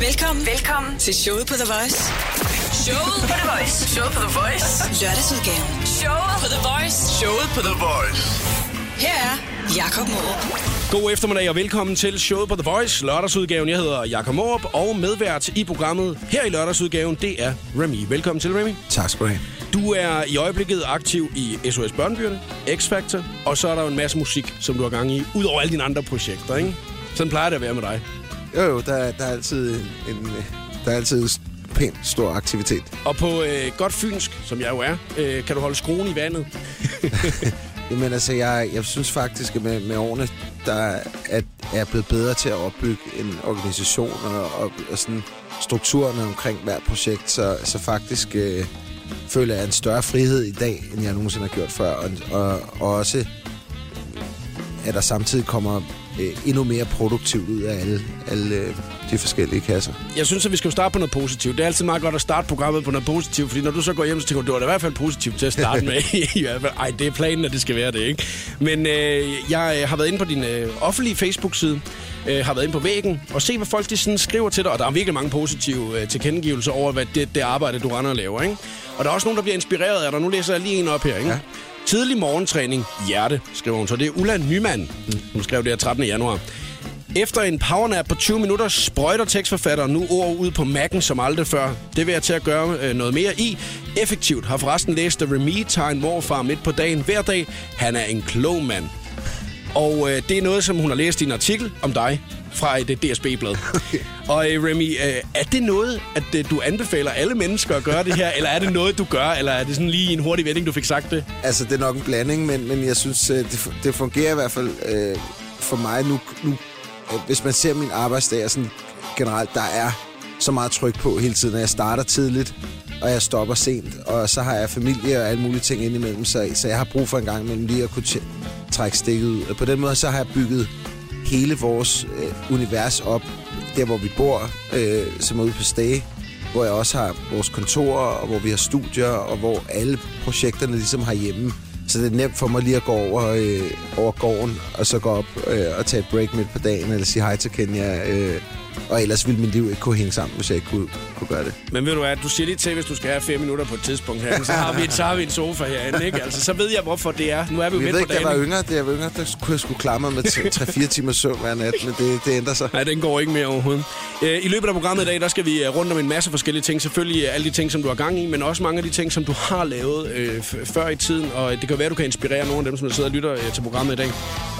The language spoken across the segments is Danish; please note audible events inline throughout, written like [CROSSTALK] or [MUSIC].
Velkommen, velkommen til showet på The Voice. Showet på The Voice. Showet på The Voice. Lørdagsudgaven. Showet på The Voice. Showet på The Voice. Her er Jakob Morup. God eftermiddag og velkommen til showet på The Voice, lørdagsudgaven. Jeg hedder Jakob Morup, og medvært i programmet her i lørdagsudgaven, det er Remy. Velkommen til, Remy. Tak skal du have. Du er i øjeblikket aktiv i SOS Børnebyerne, X-Factor, og så er der jo en masse musik, som du har gang i, ud over alle dine andre projekter, ikke? Sådan plejer det at være med dig. Jo, jo, der, der er altid en, der er altid pænt stor aktivitet. Og på øh, godt fynsk, som jeg jo er, øh, kan du holde skruen i vandet. [LAUGHS] Jamen altså, jeg, jeg synes faktisk, at med, med årene, der er, at er blevet bedre til at opbygge en organisation og, og, og sådan strukturerne omkring hvert projekt, så, så faktisk øh, føler jeg en større frihed i dag, end jeg nogensinde har gjort før. Og, og, og også, at der samtidig kommer øh, endnu mere produktivt ud af alle, alle øh, de forskellige kasser. Jeg synes, at vi skal starte på noget positivt. Det er altid meget godt at starte programmet på noget positivt, fordi når du så går hjem, så tænker du, det var i hvert fald positivt til at starte [LAUGHS] med. [LAUGHS] Ej, det er planen, at det skal være det, ikke? Men øh, jeg har været inde på din øh, offentlige Facebook-side, øh, har været inde på væggen, og se, hvad folk de sådan skriver til dig. Og der er virkelig mange positive øh, tilkendegivelser over, hvad det, det arbejde, du render og laver, ikke? Og der er også nogen, der bliver inspireret af dig. Nu læser jeg lige en op her, ikke? Ja. Tidlig morgentræning, hjerte, skriver hun. Så det er Ulla Nyman, hun skrev det her 13. januar. Efter en powernap på 20 minutter sprøjter tekstforfatteren nu ord ud på Mac'en som aldrig før. Det vil jeg til at gøre øh, noget mere i. Effektivt har forresten læst The Remy tager en morfar midt på dagen hver dag. Han er en klog mand. Og øh, det er noget, som hun har læst i en artikel om dig fra et DSB-blad. [LAUGHS] Og øh, Remy, øh, er det noget, at øh, du anbefaler alle mennesker at gøre det her, eller er det noget, du gør, eller er det sådan lige en hurtig vending, du fik sagt det? Altså, det er nok en blanding, men, men jeg synes, det, det fungerer i hvert fald øh, for mig nu, nu hvis man ser min arbejdsdag sådan generelt, der er så meget tryk på hele tiden, at jeg starter tidligt, og jeg stopper sent, og så har jeg familie og alle mulige ting indimellem, så, så jeg har brug for en gang imellem lige at kunne trække stikket ud. Og på den måde, så har jeg bygget hele vores øh, univers op, der hvor vi bor, øh, som er ude på Stage, hvor jeg også har vores kontorer, og hvor vi har studier, og hvor alle projekterne ligesom har hjemme. Så det er nemt for mig lige at gå over, øh, over gården, og så gå op øh, og tage et break midt på dagen, eller sige hej til Kenya. Øh, og ellers ville mit liv ikke kunne hænge sammen, hvis jeg ikke kunne, kunne gøre det. Men ved du hvad, du siger lige til, hvis du skal have fem minutter på et tidspunkt her, så har vi, så har vi en sofa herinde, ikke? Altså, så ved jeg, hvorfor det er. Nu er vi jo midt ved på dagen. Jeg var yngre, da jeg var yngre, der kunne jeg skulle klare mig med 3-4 timer søvn hver nat, men det, det ændrer sig. Nej, den går ikke mere overhovedet. Øh, I løbet af programmet i dag, der skal vi øh, rundt om en masse forskellige ting. Selvfølgelig alle de ting, som du har gang i, men også mange af de ting, som du har lavet øh, før i tiden. Og det kan være, du kan inspirere nogle af dem, som der sidder og lytter øh, til programmet i dag.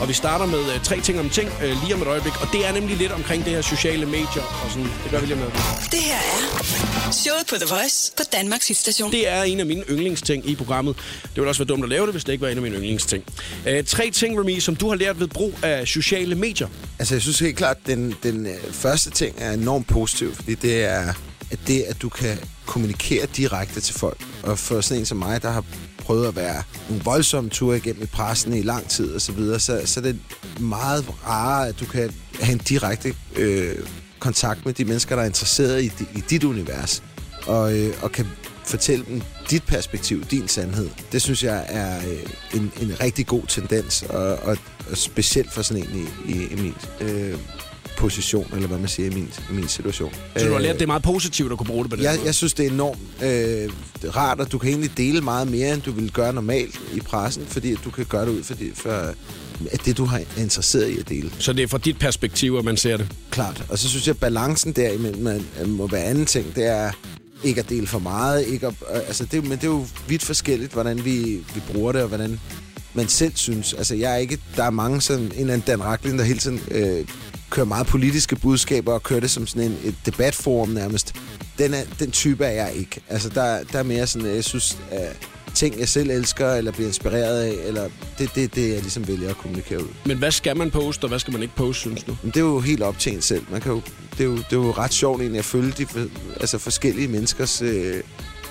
Og vi starter med øh, tre ting om ting øh, lige om et øjeblik. Og det er nemlig lidt omkring det her sociale medier og sådan det gør vi lige med. Det her er showet på The Voice på Danmarks hitstation. Det er en af mine yndlingsting i programmet. Det ville også være dumt at lave det, hvis det ikke var en af mine yndlingsting. Uh, tre ting, Remy, som du har lært ved brug af sociale medier. Altså, jeg synes helt klart, at den, den uh, første ting er enormt positiv, fordi det er at det, at du kan kommunikere direkte til folk. Og for sådan en som mig, der har prøvet at være nogle voldsomme ture igennem i pressen i lang tid og så videre, så, så det er meget rarere, at du kan have en direkte øh, kontakt med de mennesker, der er interesseret i, i dit univers, og, øh, og kan fortælle dem dit perspektiv, din sandhed. Det synes jeg er øh, en, en rigtig god tendens, og, og, og specielt for sådan en i, i, i min øh, position, eller hvad man siger i min, min situation. Så du har lært, det er meget positivt at kunne bruge det på den jeg, måde? Jeg synes, det er enormt øh, rart, at du kan egentlig dele meget mere, end du vil gøre normalt i pressen, fordi at du kan gøre det ud for, for at det, du har interesseret i at dele. Så det er fra dit perspektiv, at man ser det? Klart. Og så synes jeg, at balancen derimellem man, må være anden ting. Det er ikke at dele for meget. Ikke at, altså det, men det er jo vidt forskelligt, hvordan vi, vi bruger det, og hvordan man selv synes. Altså jeg er ikke... Der er mange sådan... En eller anden Dan Racklin, der hele tiden øh, kører meget politiske budskaber og kører det som sådan en, et debatforum nærmest. Den, er, den type er jeg ikke. Altså der, der er mere sådan... Jeg synes... Øh, ting, jeg selv elsker, eller bliver inspireret af, eller det er det, det, jeg ligesom vælger at kommunikere ud. Men hvad skal man poste, og hvad skal man ikke poste, synes du? Men det er jo helt op til en selv. Man kan jo, det, er jo, det er jo ret sjovt egentlig at følge de altså forskellige menneskers øh,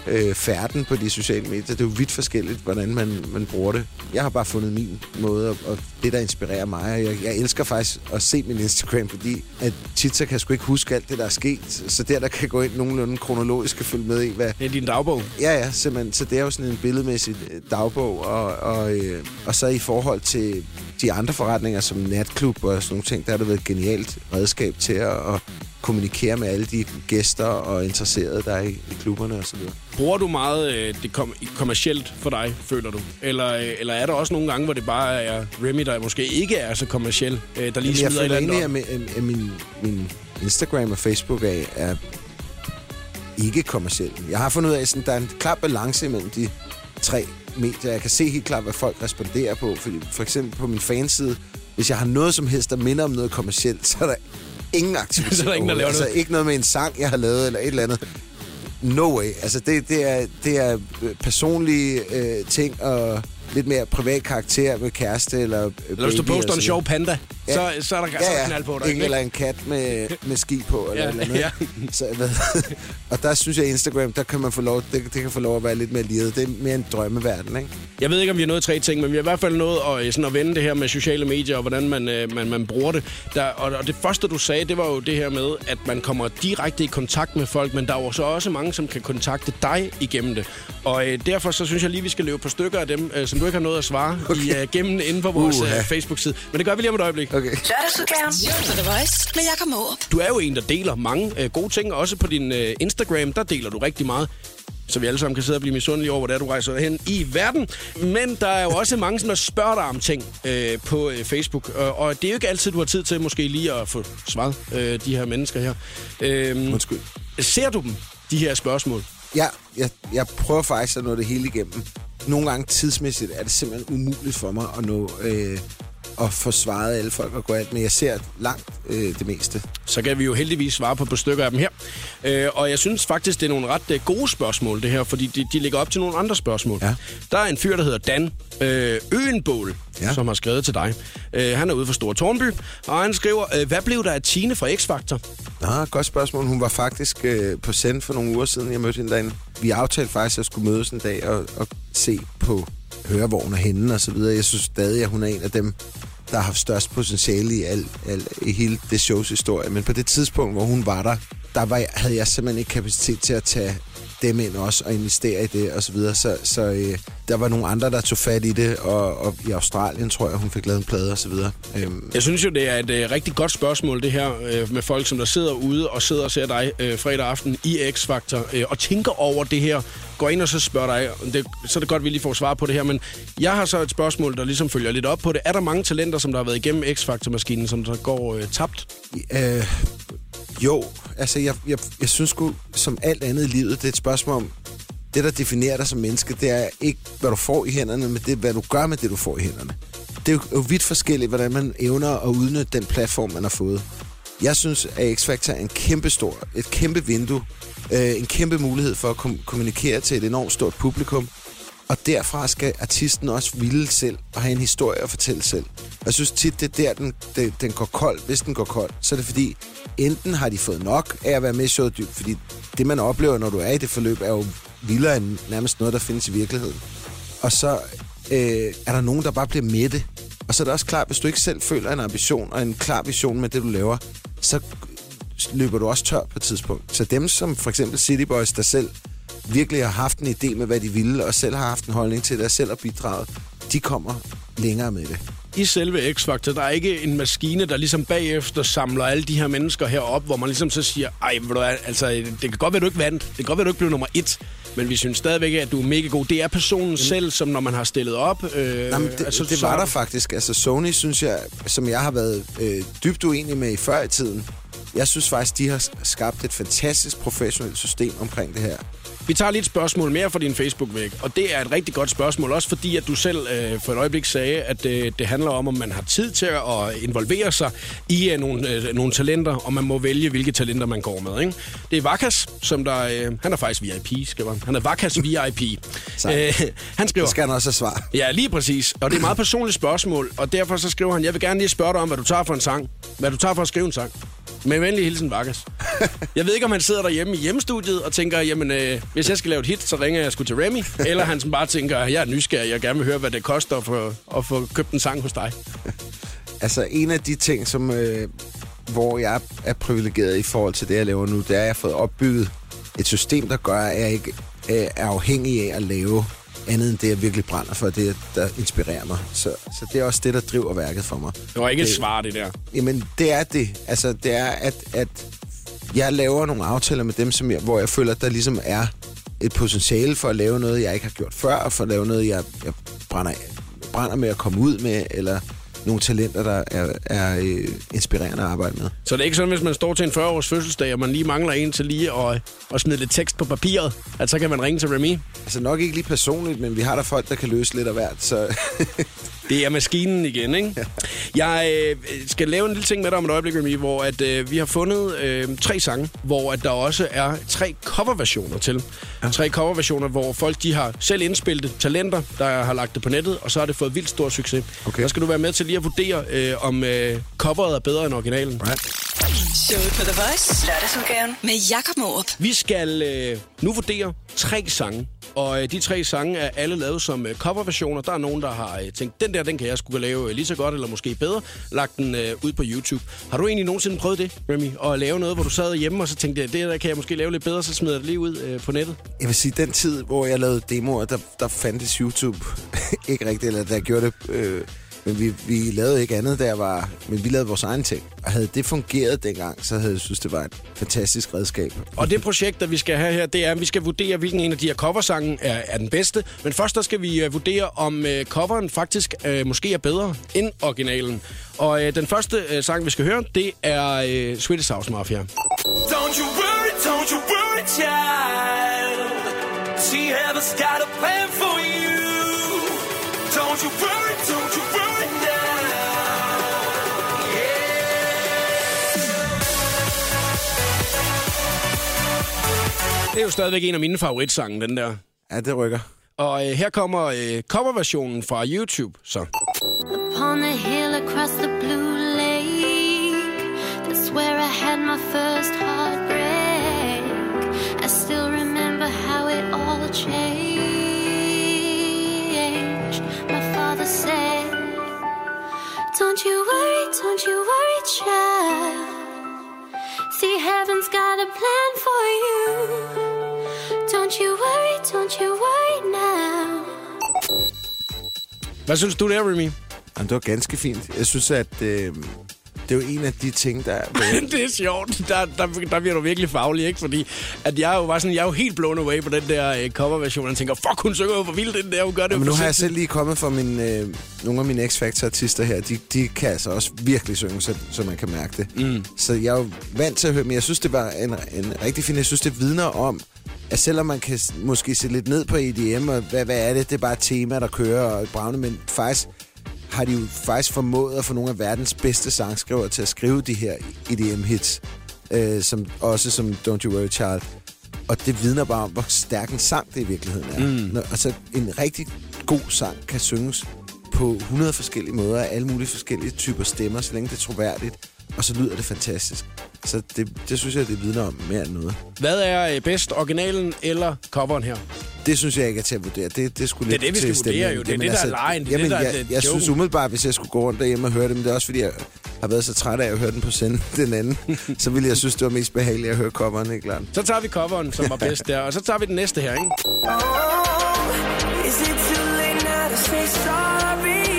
øh, færden på de sociale medier. Det er jo vidt forskelligt, hvordan man, man bruger det. Jeg har bare fundet min måde, og, og det, der inspirerer mig. Jeg, jeg elsker faktisk at se min Instagram, fordi at tit så kan jeg sgu ikke huske alt det, der er sket. Så der, der kan gå ind nogenlunde kronologisk og følge med i, hvad... Det er din dagbog? Ja, ja, simpelthen. Så det er jo sådan en billedmæssig dagbog, og, og, øh, og så i forhold til de andre forretninger, som natklub og sådan nogle ting, der har det været et genialt redskab til at, at kommunikere med alle de gæster og interesserede, der er i, i klubberne osv. Bruger du meget øh, det kom- kommercielt for dig, føler du? Eller, øh, eller er der også nogle gange, hvor det bare er Remy, der måske ikke er så kommerciel, øh, der lige Jamen, jeg smider et føler eller andet egentlig, op? at, min, at min, min Instagram og Facebook er, er ikke kommersiel. Jeg har fundet ud af, at sådan, der er en klar balance mellem de tre medier. Jeg kan se helt klart, hvad folk responderer på. Fordi for eksempel på min fanside, hvis jeg har noget som helst, der minder om noget kommercielt, [LAUGHS] så er der ingen aktivitet. [LAUGHS] Så er der ingen, der laver altså, noget. ikke noget med en sang, jeg har lavet, eller et eller andet. No way. Altså, det, det, er, det er personlige øh, ting og lidt mere privat karakter med kæreste eller Eller hvis du poster en sjov panda, Ja. så, så er der er der knald på dig. Ikke, eller en kat med, med ski på, eller Ja, ja, eller andet. ja. Så, hvad, [LAUGHS] og der synes jeg, Instagram, der kan man få lov, det, det kan få lov at være lidt mere livet. Det er mere en drømmeverden, ikke? Jeg ved ikke, om vi har nået tre ting, men vi har i hvert fald nået at, øh, sådan at vende det her med sociale medier, og hvordan man, øh, man, man bruger det. Der, og, og det første, du sagde, det var jo det her med, at man kommer direkte i kontakt med folk, men der er jo så også mange, som kan kontakte dig igennem det. Og øh, derfor så synes jeg lige, vi skal løbe på stykker af dem, øh, som du ikke har nået at svare okay. i, øh, gennem inde på vores Uha. øh, Facebook-side. Men det gør vi lige om et øjeblik. Okay. Lørdagsudgaven. The Voice med Jakob Morup. Du er jo en, der deler mange øh, gode ting, og også på din øh, Instagram, der deler du rigtig meget. Så vi alle sammen kan sidde og blive misundelige over, hvor det er, du rejser hen i verden. Men der er jo også mange, som der spørger dig om ting øh, på øh, Facebook. Og, og det er jo ikke altid, du har tid til måske lige at få svaret øh, de her mennesker her. Øh, Undskyld. ser du dem, de her spørgsmål? Ja, jeg, jeg prøver faktisk at nå det hele igennem. Nogle gange tidsmæssigt er det simpelthen umuligt for mig at nå øh, at få svaret alle folk og gå alt, men jeg ser langt øh, det meste. så kan vi jo heldigvis svare på et par stykker af dem her. Øh, og jeg synes faktisk, det er nogle ret øh, gode spørgsmål, det her, fordi de, de ligger op til nogle andre spørgsmål. Ja. Der er en fyr, der hedder Dan øh, Øenbål, ja. Ja. som har skrevet til dig. Øh, han er ude fra Store Tornby, og han skriver, øh, hvad blev der af Tine fra X-Factor? Nå, godt spørgsmål. Hun var faktisk øh, på send for nogle uger siden, jeg mødte hende derinde. Vi aftalte faktisk, at jeg skulle mødes en dag og, og se på hørevogn og hende og så videre. Jeg synes stadig, at hun er en af dem, der har haft størst potentiale i, al, al, i hele det shows historie. Men på det tidspunkt, hvor hun var der, der var jeg, havde jeg simpelthen ikke kapacitet til at tage dem ind også og investere i det og så videre. Så, så øh, der var nogle andre, der tog fat i det, og, og i Australien tror jeg, hun fik lavet en plade og så videre. Øhm, Jeg synes jo, det er et øh, rigtig godt spørgsmål, det her, øh, med folk, som der sidder ude og sidder og ser dig øh, fredag aften i X-Factor, øh, og tænker over det her. Går ind og så spørger dig, det, så er det godt, at vi lige får svar på det her, men jeg har så et spørgsmål, der ligesom følger lidt op på det. Er der mange talenter, som der har været igennem X-Factor-maskinen, som der går øh, tabt? Øh, jo, altså jeg, jeg, jeg synes sgu, som alt andet i livet, det er et spørgsmål om, det der definerer dig som menneske, det er ikke, hvad du får i hænderne, men det er, hvad du gør med det, du får i hænderne. Det er jo, jo vidt forskelligt, hvordan man evner at udnytte den platform, man har fået. Jeg synes, at X-Factor er en kæmpe stor, et kæmpe vindue, øh, en kæmpe mulighed for at kom- kommunikere til et enormt stort publikum, og derfra skal artisten også ville selv og have en historie at fortælle selv. Og jeg synes tit, det er der, den, den, den går kold. Hvis den går kold, så er det fordi, enten har de fået nok af at være med i showet dybt, fordi det, man oplever, når du er i det forløb, er jo vildere end nærmest noget, der findes i virkeligheden. Og så øh, er der nogen, der bare bliver med det. Og så er det også klart, hvis du ikke selv føler en ambition og en klar vision med det, du laver, så løber du også tør på et tidspunkt. Så dem som for eksempel City Boys, der selv virkelig har haft en idé med, hvad de ville, og selv har haft en holdning til det, og selv har bidraget, de kommer længere med det. I selve X-Factor, der er ikke en maskine, der ligesom bagefter samler alle de her mennesker herop, hvor man ligesom så siger, ej, du altså, det kan godt være, du ikke vandt, det kan godt være, du ikke blev nummer et, men vi synes stadigvæk, at du er mega god. Det er personen mm. selv, som når man har stillet op. Øh, Nej, men det, altså, det var der faktisk. Altså Sony, synes jeg, som jeg har været øh, dybt uenig med i før i tiden, jeg synes faktisk, de har skabt et fantastisk professionelt system omkring det her. Vi tager lige et spørgsmål mere fra din Facebook-væg, og det er et rigtig godt spørgsmål, også fordi, at du selv øh, for et øjeblik sagde, at øh, det handler om, om man har tid til at involvere sig i øh, nogle, øh, nogle talenter, og man må vælge, hvilke talenter man går med. Ikke? Det er Vakas, som der... Øh, han er faktisk VIP, skriver han. Han er Vakas VIP. øh, han skriver... Så skal han også have svar. Ja, lige præcis. Og det er et meget personligt spørgsmål, og derfor så skriver han, jeg vil gerne lige spørge dig om, hvad du tager for en sang. Hvad du tager for at skrive en sang. Med venlig hilsen, Vakas. Jeg ved ikke, om han sidder derhjemme i hjemmestudiet og tænker, jamen, øh, hvis jeg skal lave et hit, så ringer jeg sgu til Remy. Eller han bare tænker, jeg er nysgerrig, jeg gerne vil høre, hvad det koster at få, at få købt en sang hos dig. Altså, en af de ting, som, øh, hvor jeg er privilegeret i forhold til det, jeg laver nu, det er, at jeg har fået opbygget et system, der gør, at jeg ikke øh, er afhængig af at lave andet end det, jeg virkelig brænder for, det der inspirerer mig. Så, så det er også det, der driver værket for mig. Det var ikke det, et svar, det der. Jamen, det er det. Altså, det er, at, at jeg laver nogle aftaler med dem, som jeg, hvor jeg føler, at der ligesom er et potentiale for at lave noget, jeg ikke har gjort før, og for at lave noget, jeg, jeg brænder, brænder med at komme ud med, eller nogle talenter, der er, er øh, inspirerende at arbejde med. Så det er ikke sådan, hvis man står til en 40-års fødselsdag, og man lige mangler en til lige at, at smide lidt tekst på papiret, at så kan man ringe til Remy? Altså nok ikke lige personligt, men vi har der folk, der kan løse lidt af hvert, så... [LAUGHS] det er maskinen igen, ikke? Ja. Jeg øh, skal lave en lille ting med dig om et øjeblik, Remy, hvor at, øh, vi har fundet øh, tre sange, hvor at der også er tre coverversioner til. Ja. Tre coverversioner, hvor folk de har selv indspillet talenter, der har lagt det på nettet, og så har det fået vildt stor succes. Okay. Der skal du være med til lige at vurdere, øh, om øh, coveret er bedre end originalen. Right. Showet på The Voice. Lørdagsudgaven med Jakob Morup. Vi skal øh, nu vurdere tre sange. Og øh, de tre sange er alle lavet som øh, coverversioner. Der er nogen, der har øh, tænkt, den der, den kan jeg skulle lave øh, lige så godt, eller måske bedre. Lagt den øh, ud på YouTube. Har du egentlig nogensinde prøvet det, Remy? At lave noget, hvor du sad hjemme, og så tænkte, det der kan jeg måske lave lidt bedre, så smider det lige ud øh, på nettet? Jeg vil sige, den tid, hvor jeg lavede demoer, der, der fandtes YouTube [LAUGHS] ikke rigtigt, eller der gjorde det... Øh men vi, vi lavede ikke andet, der var... Men vi lavede vores egen ting. Og havde det fungeret dengang, så havde jeg synes, det var et fantastisk redskab. Og det projekt, der vi skal have her, det er, at vi skal vurdere, hvilken en af de her coversange er, er den bedste. Men først der skal vi uh, vurdere, om uh, coveren faktisk uh, måske er bedre end originalen. Og uh, den første uh, sang, vi skal høre, det er uh, Swedish House Mafia. Don't you worry, don't you worry, child. She has got a plan for you. Det er jo stadigvæk en af mine favoritsange, den der. Ja, det rykker. Og øh, her kommer øh, coverversionen fra YouTube, så. Upon the hill across the Don't you worry, don't you worry, child See, heaven's got a plan for you. Don't you worry, don't you worry now. Hvad synes du der, Remy? Jamen, det var ganske fint. Jeg synes, at øh, det er jo en af de ting, der... [LAUGHS] det er sjovt. Der, der, der bliver du virkelig faglig, ikke? Fordi at jeg er jo, var sådan, jeg er jo helt blown away på den der uh, coverversion. Jeg tænker, fuck, hun synger jo for vildt den der, hun gør det Men nu har jeg selv lige kommet fra min, øh, nogle af mine X-Factor-artister her. De, de kan altså også virkelig synge, så, så man kan mærke det. Mm. Så jeg er jo vant til at høre, men jeg synes, det var en, en rigtig fin... Jeg synes, det vidner om, at selvom man kan måske se lidt ned på EDM, og hvad, hvad er det? Det er bare et tema, der kører og bravne, men faktisk har de jo faktisk formået at få nogle af verdens bedste sangskrivere til at skrive de her EDM-hits, øh, som, også som Don't You Worry Child. Og det vidner bare om, hvor stærk en sang det i virkeligheden er. Mm. Når, altså, en rigtig god sang kan synges på 100 forskellige måder af alle mulige forskellige typer stemmer, så længe det er troværdigt, og så lyder det fantastisk. Så det, det synes jeg, det vidner om mere end noget. Hvad er øh, bedst, originalen eller coveren her? Det synes jeg ikke er til at vurdere. Det, det, skulle det er det, vi skal vurdere jo. Det er det, der altså, er lejen. Det jamen, det, der jeg, jeg synes umiddelbart, hvis jeg skulle gå rundt derhjemme og høre det, men det er også fordi, jeg har været så træt af at høre den på sende [LAUGHS] den anden, så ville jeg synes, det var mest behageligt at høre coveren, ikke klart? Så tager vi coveren, som var bedst der, og så tager vi den næste her, ikke? Oh, is it too late now to say sorry?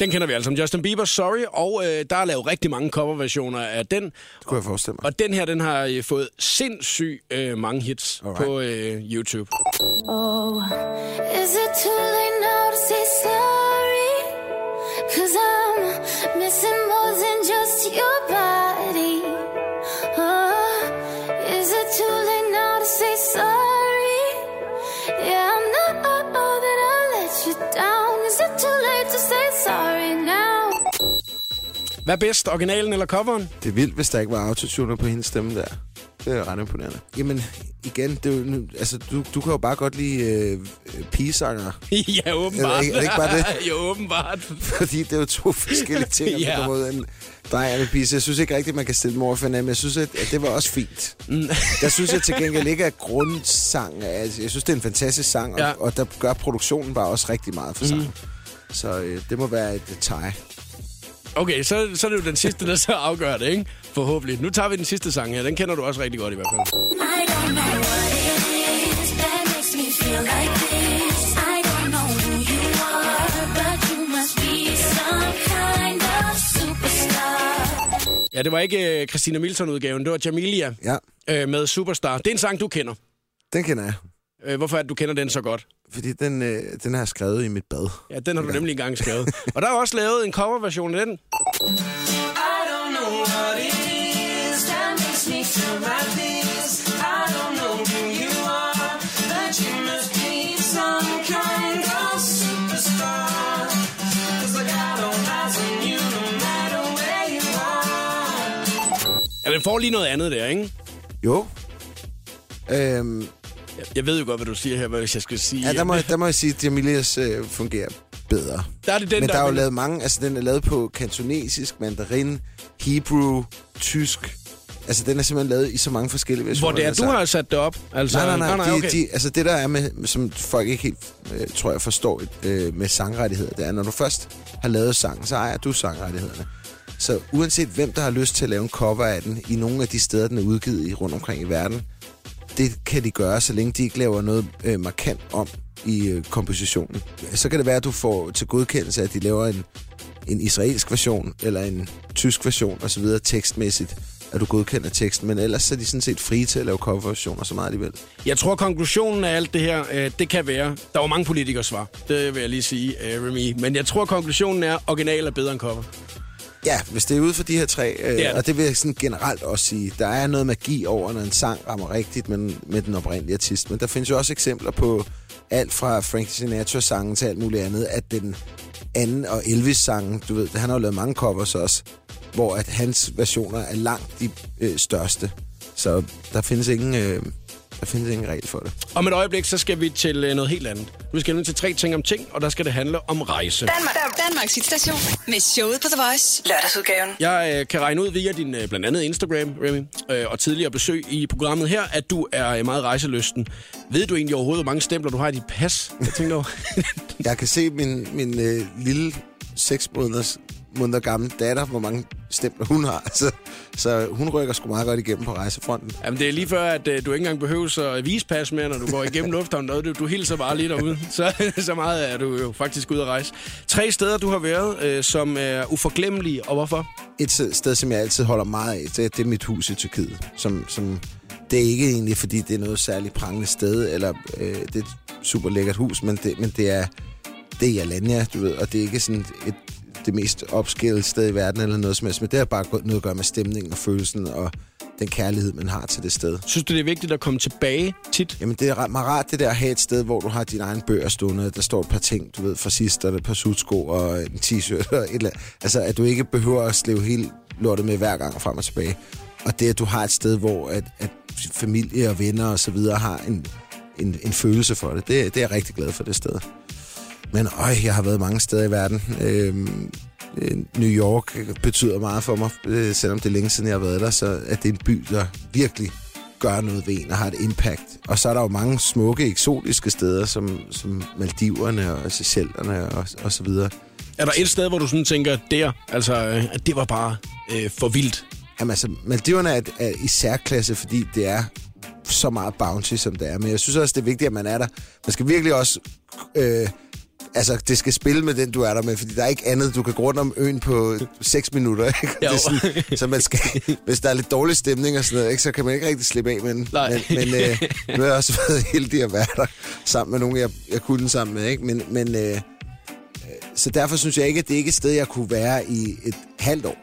Den kender vi altså som Justin Bieber, Sorry, og øh, der er lavet rigtig mange coverversioner af den. Det kunne jeg forestille mig. Og den her, den har øh, fået sindssygt øh, mange hits Alright. på øh, YouTube. Oh, is it too late Hvad er bedst, originalen eller coveren? Det er vildt, hvis der ikke var autotuner på hendes stemme der. Det er ret imponerende. Jamen, igen, det er jo, altså, du, du kan jo bare godt lide øh, pigesanger. [LAUGHS] ja, åbenbart. Er, er det ikke bare det? [LAUGHS] jo, åbenbart. Fordi det er jo to [LAUGHS] forskellige ting. ja. På en dreng og pige. Så jeg synes ikke rigtigt, man kan stille dem over for hinanden. Jeg synes, at, at det var også fint. Mm. der synes jeg til gengæld ikke, at grundsang... Altså, jeg synes, det er en fantastisk sang, og, ja. og der gør produktionen bare også rigtig meget for sang. Mm. Så øh, det må være et tie. Okay, så, så er det jo den sidste, der så afgør det, ikke? Forhåbentlig. Nu tager vi den sidste sang her. Den kender du også rigtig godt i hvert fald. I don't know what it is that makes me feel like this. I don't know who you are, but you must be some kind of superstar. Ja, det var ikke uh, Christina Milton-udgaven, det var Jamilia Ja, uh, med Superstar. Det er en sang, du kender. den kender jeg. Uh, hvorfor er det, du kender den så godt? Fordi den, øh, den har jeg skrevet i mit bad. Ja, den har du nemlig engang skrevet. Og der er også lavet en coverversion af den. I don't know what it is that makes me feel like this. I don't know who you are, but you must be some kind of superstar. 'Cause I got all eyes on you no matter where you are. Ja, den får lige noget andet der, ikke? Jo. Øhm, Jeg- ved jo godt, hvad du siger her, hvis jeg skal sige. ja, der må, der må jeg sige, at Jamilias øh, fungerer bedre. der er det den, Men der er jo lavet mange, altså den er lavet på kantonesisk, mandarin, hebrew, tysk. Altså den er simpelthen lavet i så mange forskellige versioner. Hvor det er, Altså, du har sat det op. Altså, Nej, nej, nej. de, okay. de, altså det der er med, som folk ikke helt, øh, tror jeg, forstår øh, med sangrettigheder, det er, når du først har lavet sang, så ejer du sangrettighederne. Så uanset hvem, der har lyst til at lave en cover af den, i nogle af de steder, den er udgivet i rundt omkring i verden, det kan de gøre, så længe de ikke laver noget øh, markant om i øh, kompositionen. Så kan det være, at du får til godkendelse, at de laver en, en israelsk version, eller en tysk version osv. tekstmæssigt, at du godkender teksten, men ellers så er de sådan set frie til at lave coverversioner så meget alligevel. Jeg tror, konklusionen af alt det her, øh, det kan være... Der var mange politikers svar, det vil jeg lige sige, øh, Remy. Men jeg tror, konklusionen er, original er bedre end cover. Ja, hvis det er ude for de her tre, øh, Det det. og det vil jeg sådan generelt også sige, der er noget magi over, når en sang rammer rigtigt med, med den oprindelige artist. Men der findes jo også eksempler på alt fra Frank Sinatra-sangen til alt muligt andet, at den anden og Elvis-sangen, du ved, han har jo lavet mange covers også, hvor at hans versioner er langt de øh, største. Så der findes ingen... Øh, der findes ingen regel for det. Om et øjeblik, så skal vi til øh, noget helt andet. Vi skal nemlig til tre ting om ting, og der skal det handle om rejse. Danmark, Danmarks hitstation med showet på The Voice. Lørdagsudgaven. Jeg øh, kan regne ud via din øh, blandt andet Instagram, Remy, øh, og tidligere besøg i programmet her, at du er øh, meget rejseløsten. Ved du egentlig overhovedet, hvor mange stempler du har i dit pas? Jeg tænker over. [LAUGHS] Jeg kan se min, min øh, lille seks måneders måneder gammel datter, hvor mange stempler hun har. [LAUGHS] Så, så hun rykker sgu meget godt igennem på rejsefronten. Jamen, det er lige før, at øh, du ikke engang behøver at vise pas mere, når du går igennem lufthavnen. Du, du hilser bare lige derude. [LAUGHS] Så, så meget er du jo faktisk ude at rejse. Tre steder, du har været, øh, som er uforglemmelige, og hvorfor? Et sted- som jeg altid holder meget af, det, det er mit hus i Tyrkiet. Som, som, det er ikke egentlig, fordi det er noget særligt prangende sted, eller øh, det er et super lækkert hus, men det, men det er, det er Alanya, du ved, og det er ikke sådan et, det mest opskillede sted i verden eller noget som helst, men det har bare noget at gøre med stemningen og følelsen og den kærlighed, man har til det sted. Synes du, det er vigtigt at komme tilbage tit? Jamen, det er meget rart, det der at have et sted, hvor du har dine egne bøger stående. Der står et par ting, du ved, fra sidst, og et par sudsko og en t-shirt og et eller andet. Altså, at du ikke behøver at slæve hele lortet med hver gang frem og tilbage. Og det, at du har et sted, hvor at, at familie og venner og så videre har en, en, en følelse for det, det, det er jeg rigtig glad for, det sted. Men øj, jeg har været mange steder i verden. Øhm, øh, New York betyder meget for mig, øh, selvom det er længe siden, jeg har været der, så at det er en by, der virkelig gør noget ved en og har et impact. Og så er der jo mange smukke, eksotiske steder, som, som Maldiverne og Seychellerne og, og så videre. Er der et sted, hvor du sådan tænker, der, altså, øh, at det var bare øh, for vildt? Jamen altså, Maldiverne er, er i særklasse, fordi det er så meget bounty, som det er. Men jeg synes også, det er vigtigt, at man er der. Man skal virkelig også... Øh, altså, det skal spille med den, du er der med, fordi der er ikke andet. Du kan gå rundt om øen på 6 minutter, [LAUGHS] ikke? Det er sådan, så man skal, hvis der er lidt dårlig stemning og sådan noget, ikke, så kan man ikke rigtig slippe af med den. Nej. Men, men øh, nu har jeg også [LAUGHS] været heldig at være der sammen med nogen, jeg, jeg kunne sammen med. Ikke? Men, men, øh, øh, så derfor synes jeg ikke, at det er ikke et sted, jeg kunne være i et halvt år.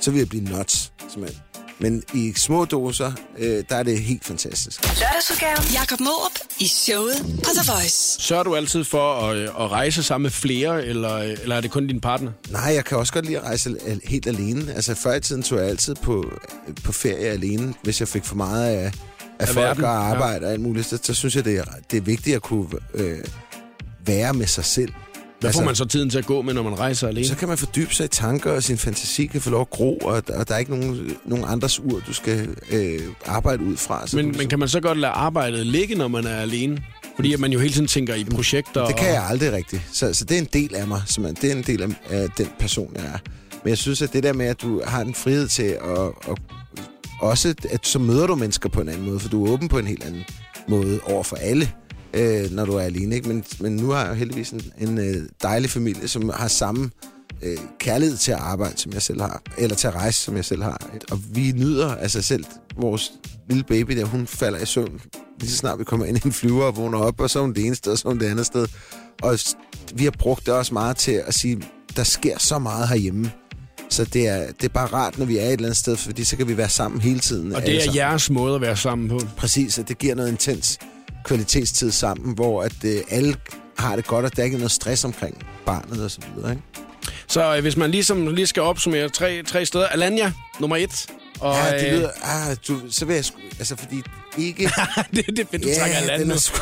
Så vil jeg blive nuts, simpelthen. Men i små doser, øh, der er det helt fantastisk. Lørdagsudgaven. Jakob Mårup i showet på The Voice. Sørger du altid for at, øh, at rejse sammen med flere, eller, øh, eller er det kun din partner? Nej, jeg kan også godt lide at rejse helt alene. Altså, før i tiden tog jeg altid på, på ferie alene, hvis jeg fik for meget af, af, Af folk verden, og arbejde og alt muligt. Så, så synes jeg, det er, det er vigtigt at kunne øh, være med sig selv. Hvad får man så tiden til at gå med, når man rejser alene? Så kan man fordybe sig i tanker, og sin fantasi kan få lov at gro, og, og der er ikke nogen, nogen andres ur, du skal øh, arbejde ud fra. Så Men, men kan man så godt lade arbejdet ligge, når man er alene? Fordi at man jo hele tiden tænker i projekter. Det kan og... jeg aldrig rigtigt. Så, så det er en del af mig. simpelthen. Det er en del af, af den person, jeg er. Men jeg synes, at det der med, at du har en frihed til at, at også, at så møder du mennesker på en anden måde, for du er åben på en helt anden måde over for alle, øh, når du er alene. Ikke? Men, men nu har jeg jo heldigvis en, en øh, dejlig familie, som har samme øh, kærlighed til at arbejde, som jeg selv har, eller til at rejse, som jeg selv har. Og vi nyder altså selv vores lille baby der, hun falder i søvn lige så snart vi kommer ind i en flyver og vågner op, og så er hun det ene sted, og så er hun det andet sted. Og vi har brugt det også meget til at sige, der sker så meget herhjemme. Så det er, det er bare rart, når vi er et eller andet sted, fordi så kan vi være sammen hele tiden. Og det er sammen. jeres måde at være sammen på. Præcis, og det giver noget intens kvalitetstid sammen, hvor at øh, alle har det godt, og der er ikke noget stress omkring barnet og så videre. Ikke? Så øh, hvis man ligesom lige skal opsummere tre, tre steder. Alanya, nummer et. Og, Ja, det øh, lyder, ah, du, så vil jeg sgu, altså fordi ikke... [LAUGHS] det, det er fedt, du Ja, trækker Alanya den er sgu...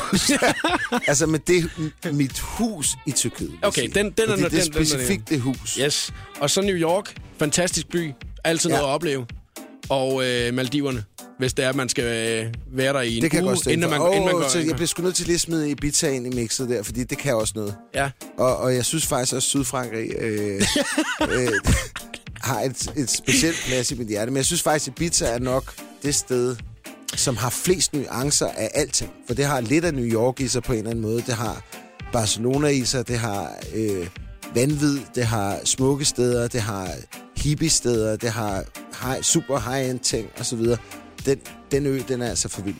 [LAUGHS] altså, men det er mit hus i Tyrkiet. Okay, den- den er- Fordi den- det er den- den er specifikt det hus. Yes. Og så New York. Fantastisk by. Altid Ja. noget at opleve. Og øh, Maldiverne. Hvis det er, at man skal øh, være der i en Det kan jeg uge, godt stå inden man, for. inden man går. så jeg bliver sgu nødt til lige at smide Ibiza ind i mixet der, fordi det kan også noget. Ja. Og, og jeg synes faktisk også, at Sydfrankrig øh, [LAUGHS] øh, har et, et specielt plads i mit hjerte. Men jeg synes faktisk, at Ibiza er nok det sted, som har flest nuancer af alting. For det har lidt af New York i sig på en eller anden måde. Det har Barcelona i sig, det har øh, vanvid, det har smukke steder, det har hippie-steder, det har high, super high-end ting osv. Den, den ø, den er altså for vild.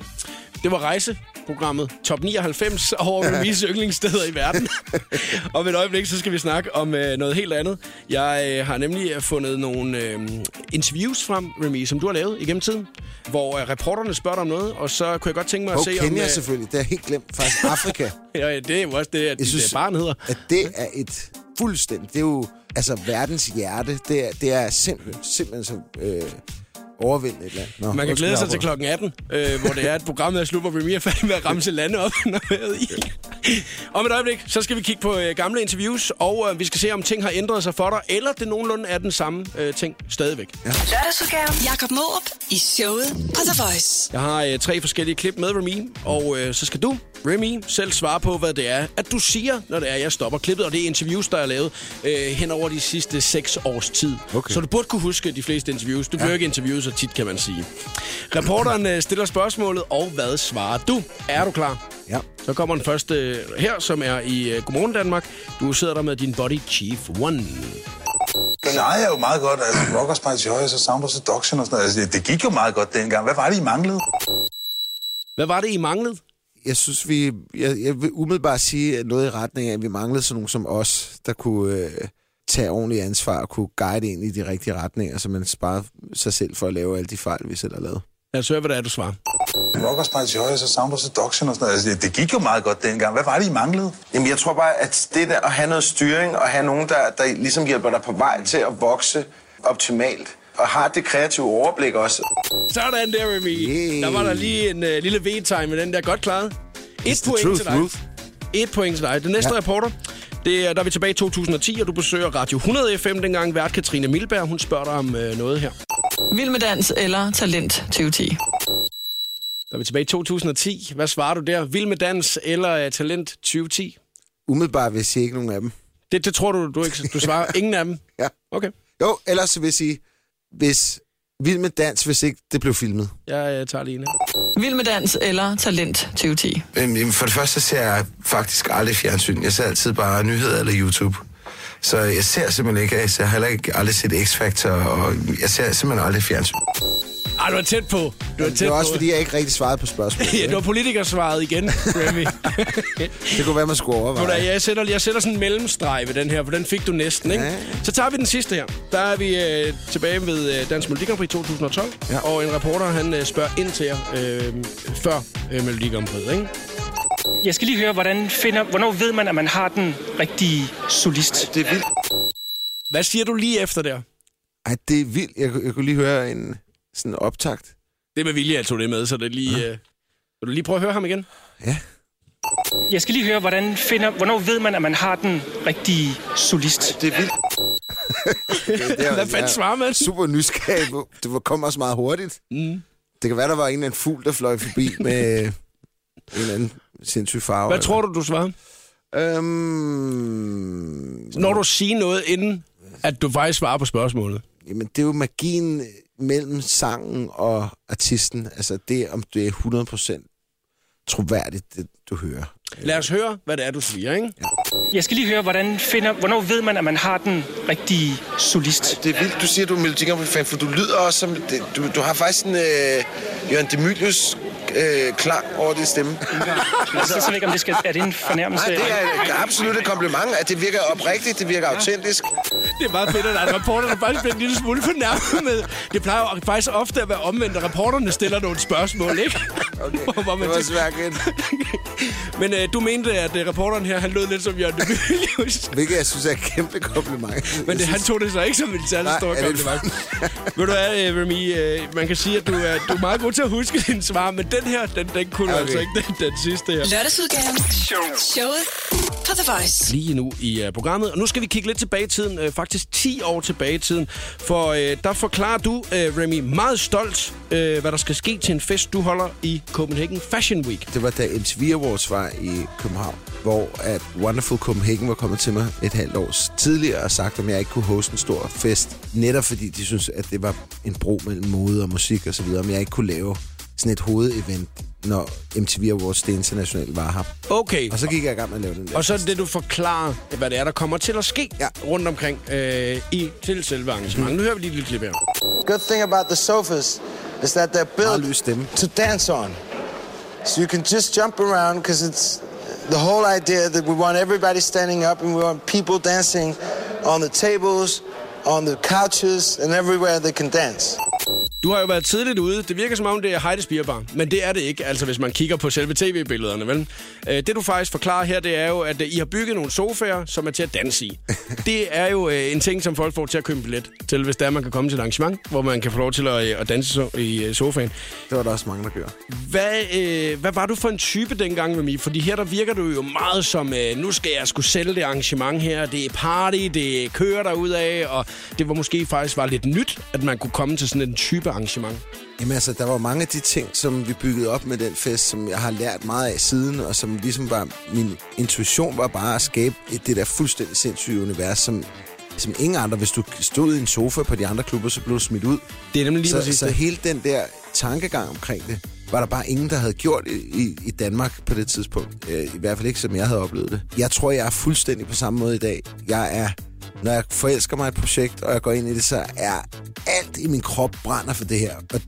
Det var rejseprogrammet Top 99 over Remis [LAUGHS] yndlingssteder i verden. [LAUGHS] Om et øjeblik, så skal vi snakke om øh, noget helt andet. Jeg øh, har nemlig øh, fundet nogle øh, interviews frem, Remy, som du har lavet igennem tiden, hvor øh, reporterne spørger dig om noget, og så kunne jeg godt tænke mig at Og se om... Kenya øh, selvfølgelig, det er helt glemt. Faktisk Afrika. [LAUGHS] ja, det er jo også det, at dit synes- synes... barn hedder. at det er et fuldstændig... Det er jo altså verdens hjerte. Det er, det er simpelthen, simpelthen så øh, overvældende et land. Nå, Man kan glæde sig til klokken 18, øh, hvor det er, at programmet er slut, hvor Remy er færdig med at ramse lande op. [LAUGHS] når vi i. Om et øjeblik, så skal vi kigge på øh, gamle interviews, og øh, vi skal se, om ting har ændret sig for dig, eller det nogenlunde er den samme øh, ting stadigvæk. Lørdagsudgaven. Jakob Måb i showet på The Voice. Jeg har øh, tre forskellige klip med Remy, og øh, så skal du, Remy, selv svare på, hvad det er, at du siger, når det er, jeg stopper klippet. Og det er interviews, der er lavet øh, hen over de sidste seks års tid. Okay. Så du burde kunne huske de fleste interviews. Du bliver ja. ikke interviewet så tit, kan man sige. Reporteren øh, stiller spørgsmålet, og hvad svarer du? Er du klar? Ja. Så kommer den første øh, her, som er i øh, Godmorgen Danmark. Du sidder der med din body Chief One. klarede jeg jo meget godt. Altså, Rockers by Choice og Sound of Seduction og sådan noget. Altså, det, det gik jo meget godt dengang. Hvad var det, I manglede? Hvad var det, I manglede? Jeg synes, vi... Jeg, jeg vil umiddelbart sige noget i retning af, at vi manglede sådan nogen som os, der kunne øh, tage ordentligt ansvar og kunne guide ind i de rigtige retninger, så man sparer sig selv for at lave alle de fejl, vi selv har lavet. Lad os høre, hvad det er, du svarer. Rockers by Choice og Sound of Seduction og sådan noget. Altså, det, gik jo meget godt dengang. Hvad var det, I manglede? Jamen, jeg tror bare, at det der at have noget styring og have nogen, der, der ligesom hjælper dig på vej til at vokse optimalt, og har det kreative overblik også. Sådan der, Remy. Yeah. Der var der lige en uh, lille V-time med den der. Godt klaret. Et point truth, til dig. Ruth. Et point til dig. Den næste. Ja. reporter, det er, der er vi tilbage i 2010, og du besøger Radio 100 FM dengang. Vært Katrine Milberg, hun spørger dig om uh, noget her. Vild med dans eller Talent 2010? Der er vi tilbage i 2010. Hvad svarer du der? Vild med dans eller uh, Talent 2010? Umiddelbart vil jeg sige ikke nogen af dem. Det, det tror du, du ikke. Du svarer [LAUGHS] ingen af dem? Ja. Okay. Jo, ellers så vil jeg sige, hvis Vild med dans, hvis ikke det blev filmet. Jeg uh, tager her. Vild med dans eller Talent 2010? Øhm, jamen, For det første ser jeg faktisk aldrig fjernsyn. Jeg ser altid bare nyheder eller YouTube. Så jeg ser simpelthen ikke, jeg ser heller ikke aldrig set X-Factor, og jeg ser simpelthen aldrig fjernsyn. Ej, du er tæt på. Du er tæt Det var også, på. fordi jeg ikke rigtig svarede på spørgsmålet. [LAUGHS] Ja, det var politikersvaret igen, Remy. [LAUGHS] Det kunne være, man skulle du overveje. jeg sætter, jeg sætter sådan en mellemstreg ved den her, for den fik du næsten, ikke? Ja. Så tager vi den sidste her. Der er vi øh, tilbage ved øh, Dansk Melodi Grand Prix 2012, Ja. og en reporter, han øh, spørger ind til jer øh, før øh, Melodi Grand Prix, ikke? Jeg skal lige høre, hvordan finder, hvornår ved man, at man har den rigtige solist? Det er vildt. Hvad siger du lige efter der? Ej, det er vildt. Jeg, kunne- jeg kunne lige høre en sådan optakt. Det er med vilje, jeg tog det med, så det er lige... Øh, vil du lige prøve at høre ham igen? Ja. Jeg skal lige høre, hvordan finder, hvornår ved man, at man har den rigtige solist? Det er vildt. [LAUGHS] Det, er, Hvad fanden svarer man? Super nysgerrig. Det var- kom også meget hurtigt. Mm. Det kan være, der var en eller anden fugl, der fløj forbi med en eller anden sindssyg farve. Hvad tror du, du svarer? Øhm, Når du siger noget inden at du faktisk svarer på spørgsmålet. Jamen, det er jo magien mellem sangen og artisten. Altså, det om det er 100% troværdigt, det du hører. Lad os høre, hvad det er, du siger, ikke? Jeg skal lige høre, hvordan finder, hvornår ved man, at man har den rigtige solist? Det er vildt, du siger, du er Melodi Prix-fan, for du lyder også som... Det, du, du har faktisk en øh, Jørgen Demilius øh, klang over din stemme. [LAUGHS] Jeg ved slet ikke, om det skal, er det en fornærmelse? Nej, det er absolut et kompliment, at det virker oprigtigt, det virker autentisk. Det er meget fedt, at der er reporter, der faktisk bliver en lille smule fornærmet med. Det plejer jo faktisk ofte at være omvendt, at reporterne stiller nogle spørgsmål, ikke? Okay, Hvor man det var svært. [LAUGHS] Men øh, du mente, at øh, reporteren her, han lød lidt som Jørgen Demilius. [LAUGHS] Hvilket jeg synes er et kæmpe kompliment. Men det, han tog det så ikke som en særlig stor det- kompliment. [LAUGHS] Ved du hvad, øh, Remy, øh, man kan sige, at du er, du er meget god til at huske dine svar, men den her, den, den kunne okay. Okay. altså ikke, den, den sidste her. Lørdagsudgaven. Showet på The Voice. lige nu i uh, programmet. Og nu skal vi kigge lidt tilbage i tiden, uh, faktisk 10 år tilbage i tiden. For uh, der forklarer du, uh, Remy, meget stolt, uh, hvad der skal ske til en fest, du holder i Copenhagen Fashion Week. Det var da MTV Awards var i København, hvor at Wonderful Copenhagen var kommet til mig et halvt år tidligere og sagt, om jeg ikke kunne hoste en stor fest. Netop fordi de synes at det var en bro mellem mode og musik og så videre, om jeg ikke kunne lave sådan et hovedevent, når MTV Awards det internationale var her. Okay. Og så gik jeg i gang med at lave den der. Og så er det du forklarer, hvad det er, der kommer til at ske Ja. rundt omkring øh, i, til selve arrangementet. Nu hører vi lige et lille klip her. Good thing about the sofas is that they're built to dance on. So you can just jump around because it's the whole idea that we want everybody standing up and we want people dancing on the tables, on the couches, and everywhere they can dance. Du har jo været tidligt ude. Det virker som om, det er Heides Bierbar, men det er det ikke, altså hvis man kigger på selve tv-billederne, vel? Øh, Det du faktisk forklarer her, det er jo, at øh, I har bygget nogle sofaer, som er til at danse i. [LAUGHS] Det er jo øh, en ting, som folk får til at købe billet til, hvis der er, man kan komme til et arrangement, hvor man kan få lov til at, at danse i sofaen. Det var der også mange, der gjorde. Hvad, øh, hvad var du for en type dengang med mig? Fordi her der virker du jo meget som, øh, nu skal jeg skulle sælge det arrangement her. Det er party, det kører der af, og det var måske faktisk var lidt nyt, at man kunne komme til sådan en type arrangement. Jamen altså, der var mange af de ting, som vi byggede op med den fest, som jeg har lært meget af siden, og som ligesom var, min intuition var bare at skabe et, det der fuldstændig sindssyge univers, som, som ingen andre, hvis du stod i en sofa på de andre klubber, så blev du smidt ud. Det er nemlig lige så, præcis så det. hele den der tankegang omkring det, var der bare ingen, der havde gjort i, i, i Danmark på det tidspunkt. Øh, I hvert fald ikke, som jeg havde oplevet det. Jeg tror, jeg er fuldstændig på samme måde i dag. Jeg er, når jeg forelsker mig et projekt, og jeg går ind i det, så er alt i min krop brænder for det her. Og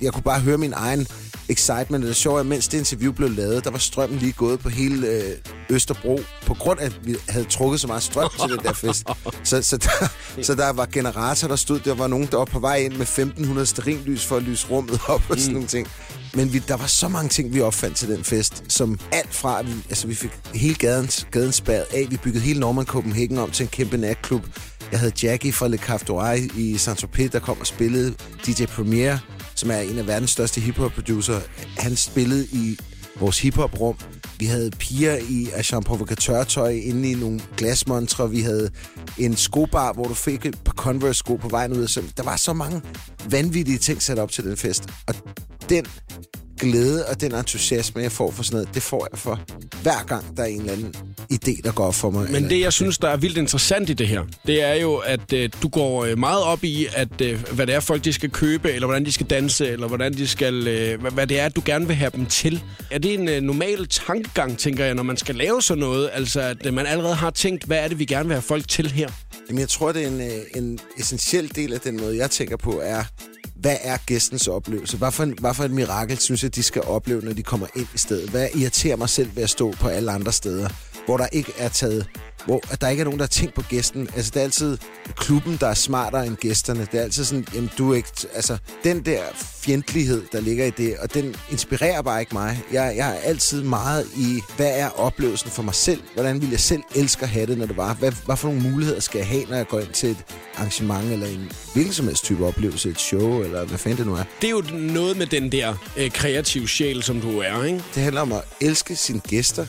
jeg kunne bare høre min egen excitement. Det er mens det interview blev lavet, der var strømmen lige gået på hele øh, Østerbro, på grund af, at vi havde trukket så meget strøm til den der fest. Så, så, der, så der var generator, der stod, der var nogen, der var på vej ind med 1500 sterinlys for at lyse rummet op og sådan nogle ting. Men vi, der var så mange ting, vi opfandt til den fest, som alt fra, at vi, altså vi fik hele gaden, gaden spærret af, vi byggede hele Norman Copenhagen om til en kæmpe natklub. Jeg havde Jackie fra Le Café i Saint-Tropez, der kom og spillede DJ Premier, som er en af verdens største hiphop-producer. Han spillede i vores hiphop-rum. Vi havde piger i Jean Provocateur-tøj inde i nogle glasmontre. Vi havde en skobar, hvor du fik et par Converse-sko på vejen ud. Så der var så mange vanvittige ting sat op til den fest. Og den glæde og den entusiasme, jeg får for sådan noget, det får jeg for hver gang, der er en eller anden idé, der går op for mig. Men det, jeg synes, der er vildt interessant i det her, det er jo, at øh, du går øh, meget op i, at øh, hvad det er, folk de skal købe, eller hvordan de skal danse, eller hvordan de skal, øh, hvad, hvad det er, du gerne vil have dem til. Er det en øh, normal tankegang, tænker jeg, når man skal lave sådan noget? Altså, at øh, man allerede har tænkt, hvad er det, vi gerne vil have folk til her? Jamen, jeg tror, det er en, øh, en essentiel del af den måde, jeg tænker på, er, hvad er gæstens oplevelse? Hvad for, en, hvad for et mirakel synes jeg, de skal opleve, når de kommer ind i stedet? Hvad irriterer mig selv ved at stå på alle andre steder, hvor der ikke er taget hvor at der ikke er nogen, der har tænkt på gæsten. Altså, det er altid klubben, der er smartere end gæsterne. Det er altid sådan, jamen, du er ikke... Altså, den der fjendtlighed, der ligger i det, og den inspirerer bare ikke mig. Jeg, jeg er altid meget i, hvad er oplevelsen for mig selv? Hvordan vil jeg selv elske at have det, når det var? Hvad, hvad for nogle muligheder skal jeg have, når jeg går ind til et arrangement, eller en hvilken som helst type oplevelse, et show, eller hvad fanden det nu er? Det er jo noget med den der øh, kreative sjæl, som du er, ikke? Det handler om at elske sine gæster,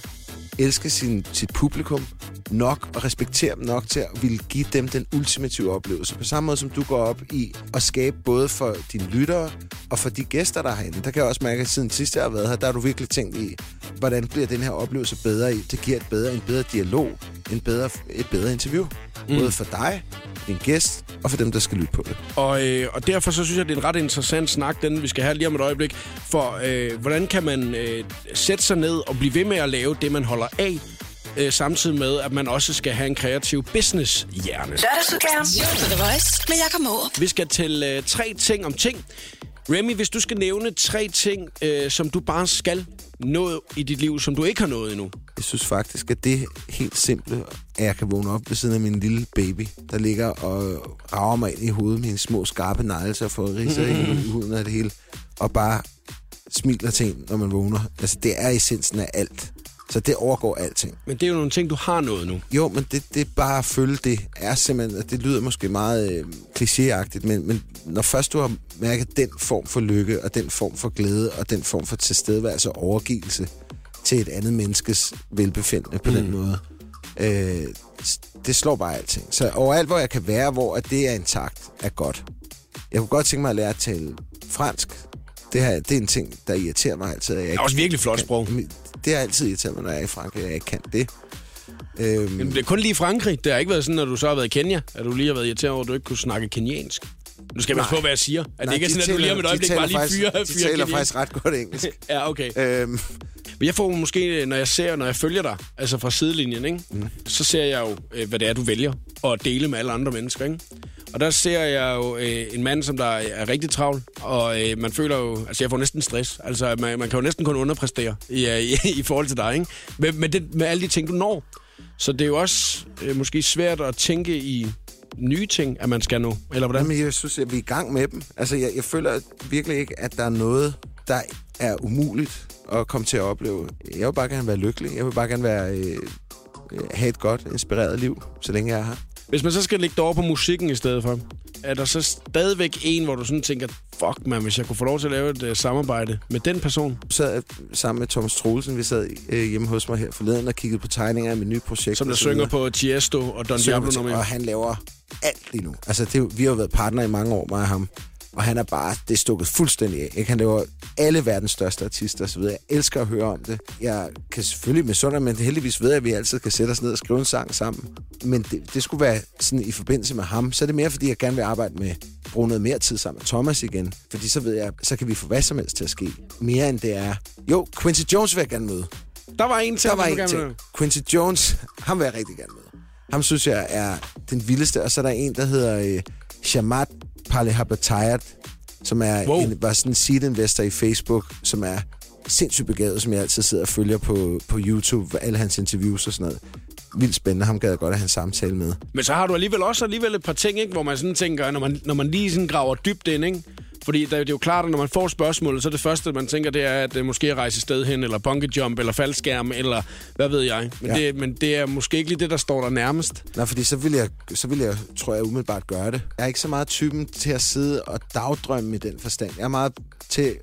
elske sin, sit publikum nok og respektere dem nok til at ville give dem den ultimative oplevelse. På samme måde som du går op i at skabe både for dine lyttere og for de gæster, der er herinde. Der kan jeg også mærke, at siden sidst jeg har været her, der har du virkelig tænkt i, hvordan bliver den her oplevelse bedre i. Det giver et bedre, en bedre dialog, en bedre, et bedre interview. Mm. Både for dig, din gæst, og for dem, der skal lytte på det. Og, øh, og derfor så synes jeg, det er en ret interessant snak, den vi skal have lige om et øjeblik. For øh, hvordan kan man øh, sætte sig ned og blive ved med at lave det, man holder af, øh, samtidig med, at man også skal have en kreativ business-hjerne. Lørdagsudgaven. The Voice med Jakob Morup. Vi skal til øh, tre ting om ting. Remy, hvis du skal nævne tre ting, øh, som du bare skal nå i dit liv, som du ikke har nået endnu. Jeg synes faktisk, at det er helt simple, at jeg kan vågne op ved siden af min lille baby, der ligger og rager mig ind i hovedet med hendes små skarpe negle, og får ridser i [LAUGHS] huden af det hele, og bare smiler til en, når man vågner. Altså, det er essensen af alt. Så det overgår alting. Men det er jo nogle ting, du har nået nu. Jo, men det, det er bare at følge det. Er simpelthen, og det lyder måske meget øh, klichéagtigt, men, men når først du har mærket den form for lykke, og den form for glæde, og den form for tilstedeværelse og overgivelse til et andet menneskes velbefindende på mm. den måde, øh, det slår bare alting. Så overalt, hvor jeg kan være, hvor at det er intakt, er godt. Jeg kunne godt tænke mig at lære at tale fransk. Det, her, det er en ting, der irriterer mig altid. Jeg Det er også virkelig flot sprog. Det har altid irriteret mig, når jeg er i Frankrig, at jeg ikke kan det. Øhm, Men det er kun lige i Frankrig. Det har ikke været sådan, når du så har været i Kenya, at du lige har været irriteret over, at du ikke kunne snakke kenyansk. Nu skal Nej. på, hvad jeg siger. At det nej, ikke er de sådan, at du lige om et taler- de øjeblik taler bare lige fyrer De fyrer taler faktisk ret godt engelsk. [LAUGHS] Ja, okay. øhm, Men jeg får måske, når jeg ser, når jeg følger dig, altså fra sidelinjen, ikke? Mm. så ser jeg jo, øh, hvad det er, du vælger at dele med alle andre mennesker. Ikke? Og der ser jeg jo øh, en mand, som der er rigtig travl, og øh, man føler jo, altså jeg får næsten stress. Altså man, man kan jo næsten kun underpræstere i, øh, i, i forhold til dig, ikke? Med, med, det, med alle de ting, du når. Så det er jo også øh, måske svært at tænke i nye ting, at man skal nå, eller hvordan? Jamen, jeg synes, at vi er i gang med dem. Altså, jeg, jeg føler virkelig ikke, at der er noget, der er umuligt at komme til at opleve. Jeg vil bare gerne være lykkelig. Jeg vil bare gerne være, øh, øh have et godt, inspireret liv, så længe jeg er her. Hvis man så skal lægge det over på musikken i stedet for, er der så stadigvæk en, hvor du sådan tænker, fuck man, hvis jeg kunne få lov til at lave et uh, samarbejde med den person? Så sad sammen med Thomas Troelsen, vi sad øh, hjemme hos mig her forleden og kiggede på tegninger af mit nye projekt. Som der synger på Tiesto og Don Diablo nummer Og han laver alt lige nu. Altså, det, vi har jo været partner i mange år, mig og ham. Og han er bare, det er stukket fuldstændig af. Ikke? Han laver alle verdens største artister osv. Jeg elsker at høre om det. Jeg kan selvfølgelig med sådan, men heldigvis ved jeg, at vi altid kan sætte os ned og skrive en sang sammen. Men det, det skulle være sådan i forbindelse med ham. Så er det mere, fordi jeg gerne vil arbejde med, bruge noget mere tid sammen med Thomas igen. Fordi så ved jeg, så kan vi få hvad som helst til at ske. Mere end det er... Jo, Quincy Jones vil jeg gerne møde. Der var en til, Der var en ting. vil- Quincy Jones, ham vil jeg rigtig gerne med. Ham synes jeg er den vildeste. Og så er der en, der hedder øh, Shamat Palehabatayat, som er Wow. en, var sådan en seed investor i Facebook, som er sindssygt begavet, som jeg altid sidder og følger på, på YouTube, alle hans interviews og sådan noget. Vildt spændende, ham gad jeg godt at have en samtale med. Men så har du alligevel også alligevel et par ting, ikke, hvor man sådan tænker, når man, når man lige sådan graver dybt ind, ikke? Fordi det er jo klart, at når man får spørgsmålet, så er det første, man tænker, det er, at det måske er rejse sted hen, eller bungee jump, eller faldskærm, eller hvad ved jeg. Men, ja. det, men det er måske ikke lige det, der står der nærmest. Nej, fordi så vil, jeg, så vil jeg, tror jeg, umiddelbart gøre det. Jeg er ikke så meget typen til at sidde og dagdrømme i den forstand. Jeg er meget til,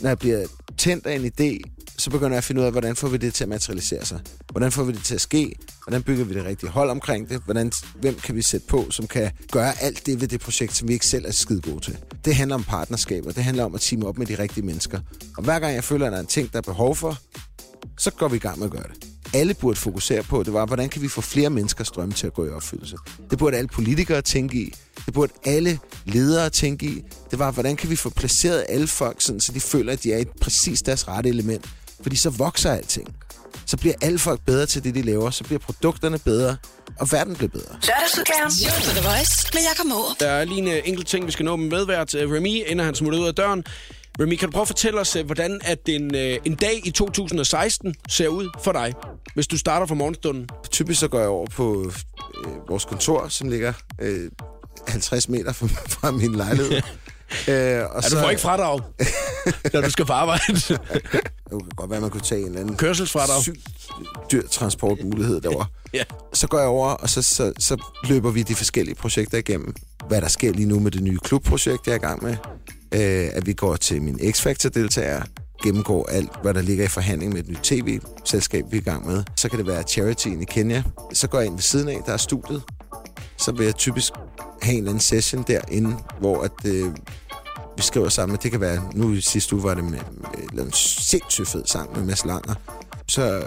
når jeg bliver tændt af en idé, så begynder jeg at finde ud af, hvordan får vi det til at materialisere sig? Hvordan får vi det til at ske? Hvordan bygger vi det rigtige hold omkring det? Hvordan, hvem kan vi sætte på, som kan gøre alt det ved det projekt, som vi ikke selv er skide gode til? Det handler om partnerskaber. Det handler om at teame op med de rigtige mennesker. Og hver gang jeg føler, at der er en ting, der er behov for, så går vi i gang med at gøre det. Alle burde fokusere på, det var, hvordan kan vi få flere menneskers drømme til at gå i opfyldelse. Det burde alle politikere tænke i. Det burde alle ledere tænke i. Det var, hvordan kan vi få placeret alle folk, sådan, så de føler, at de er i præcis deres rette element. Fordi så vokser alting. Så bliver alle folk bedre til det, de laver. Så bliver produkterne bedre, og verden bliver bedre. Lørdagsudgaven. The Voice med Jakob Morup. Der er lige en øh, enkelt ting, vi skal nå med medvært øh, Remy, inden han smutter ud af døren. Remy, kan du prøve at fortælle os, øh, hvordan at en, en dag i 2016 ser ud for dig, hvis du starter fra morgenstunden? Typisk så går jeg over på øh, vores kontor, som ligger øh, 50 meter fra, [LAUGHS] fra min lejlighed. [LAUGHS] øh, og Ja, du får ikke fradrag, [LAUGHS] når du skal på arbejde. Det kunne godt være, man kunne tage en eller anden Kørselsfradrag. sygt dyr transportmulighed derovre. [LAUGHS] Ja. Så går jeg over, og så, så, så løber vi de forskellige projekter igennem. Hvad der sker lige nu med det nye klubprojekt, jeg er i gang med. Øh, at vi går til min X-Factor-deltager, gennemgår alt, hvad der ligger i forhandling med et nyt tv-selskab, vi er i gang med. Så kan det være charityen i Kenya. Så går jeg ind ved siden af, der er studiet. Så vil jeg typisk have en eller anden session derinde, hvor at, øh, vi skriver sammen. Det kan være, nu i sidste uge var det med, med en sindssygt fed sang med Mads Langer. Så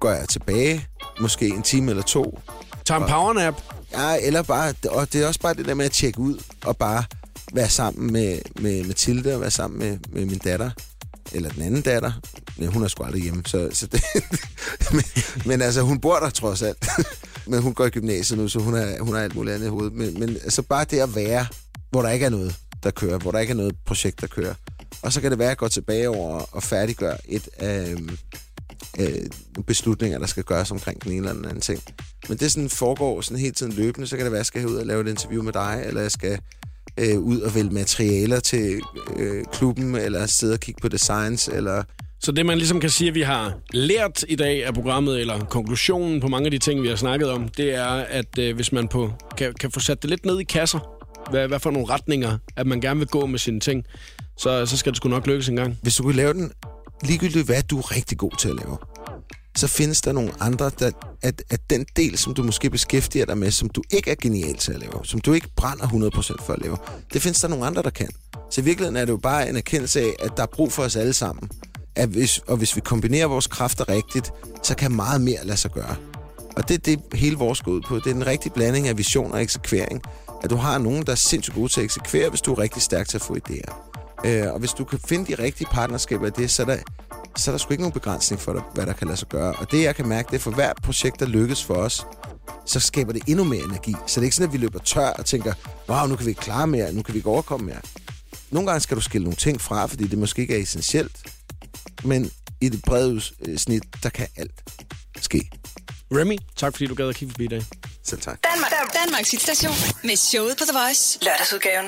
går jeg tilbage, måske en time eller to. Tager en powernap. Ja, eller bare, og det er også bare det der med at tjekke ud, og bare være sammen med, med Mathilde, og være sammen med, med min datter, eller den anden datter. ja, hun er sgu aldrig hjemme, så, så det, [LAUGHS] men, men altså, hun bor der trods alt. [LAUGHS] men hun går i gymnasiet nu, så hun har, hun har alt muligt andet i hovedet. Men, men altså bare det at være, hvor der ikke er noget, der kører, hvor der ikke er noget projekt, der kører. Og så kan det være at gå tilbage over og færdiggøre et af øhm, øh, beslutninger, der skal gøres omkring den ene eller den anden ting. Men det sådan foregår sådan hele tiden løbende. Så kan det være, at jeg skal ud og lave et interview med dig, eller jeg skal øh, ud og vælge materialer til øh, klubben, eller sidde og kigge på designs, eller... Så det, man ligesom kan sige, at vi har lært i dag af programmet, eller konklusionen på mange af de ting, vi har snakket om, det er, at øh, hvis man på, kan, kan få sat det lidt ned i kasser, hvad, hvad for nogle retninger, at man gerne vil gå med sine ting, så, så skal det sgu nok lykkes en gang. Hvis du kunne lave den, ligegyldigt hvad du er rigtig god til at lave, så findes der nogle andre, der, at, at den del, som du måske beskæftiger dig med, som du ikke er genial til at lave, som du ikke brænder 100% for at lave, det findes der nogle andre, der kan. Så i virkeligheden er det jo bare en erkendelse af, at der er brug for os alle sammen. At hvis, og hvis vi kombinerer vores kræfter rigtigt, så kan meget mere lade sig gøre. Og det er det, hele vores går ud på. Det er den rigtige blanding af vision og eksekvering. At du har nogen, der er sindssygt gode til at eksekvere, hvis du er rigtig stærk til at få idéer. Øh, og hvis du kan finde de rigtige partnerskaber af det, så er der, så er der sgu ikke nogen begrænsning for, dig, hvad der kan lade sig gøre. Og det, jeg kan mærke, det er for hvert projekt, der lykkes for os, så skaber det endnu mere energi. Så det er ikke sådan, at vi løber tør og tænker, wow, nu kan vi ikke klare mere, nu kan vi ikke overkomme mere. Nogle gange skal du skille nogle ting fra, fordi det måske ikke er essentielt. Men i det brede øh, snit, der kan alt ske. Remy, tak fordi du gad at kigge forbi i dag. Selv tak. Danmark, Danmarks hitstation med showet på The Voice. Lørdagsudgaven.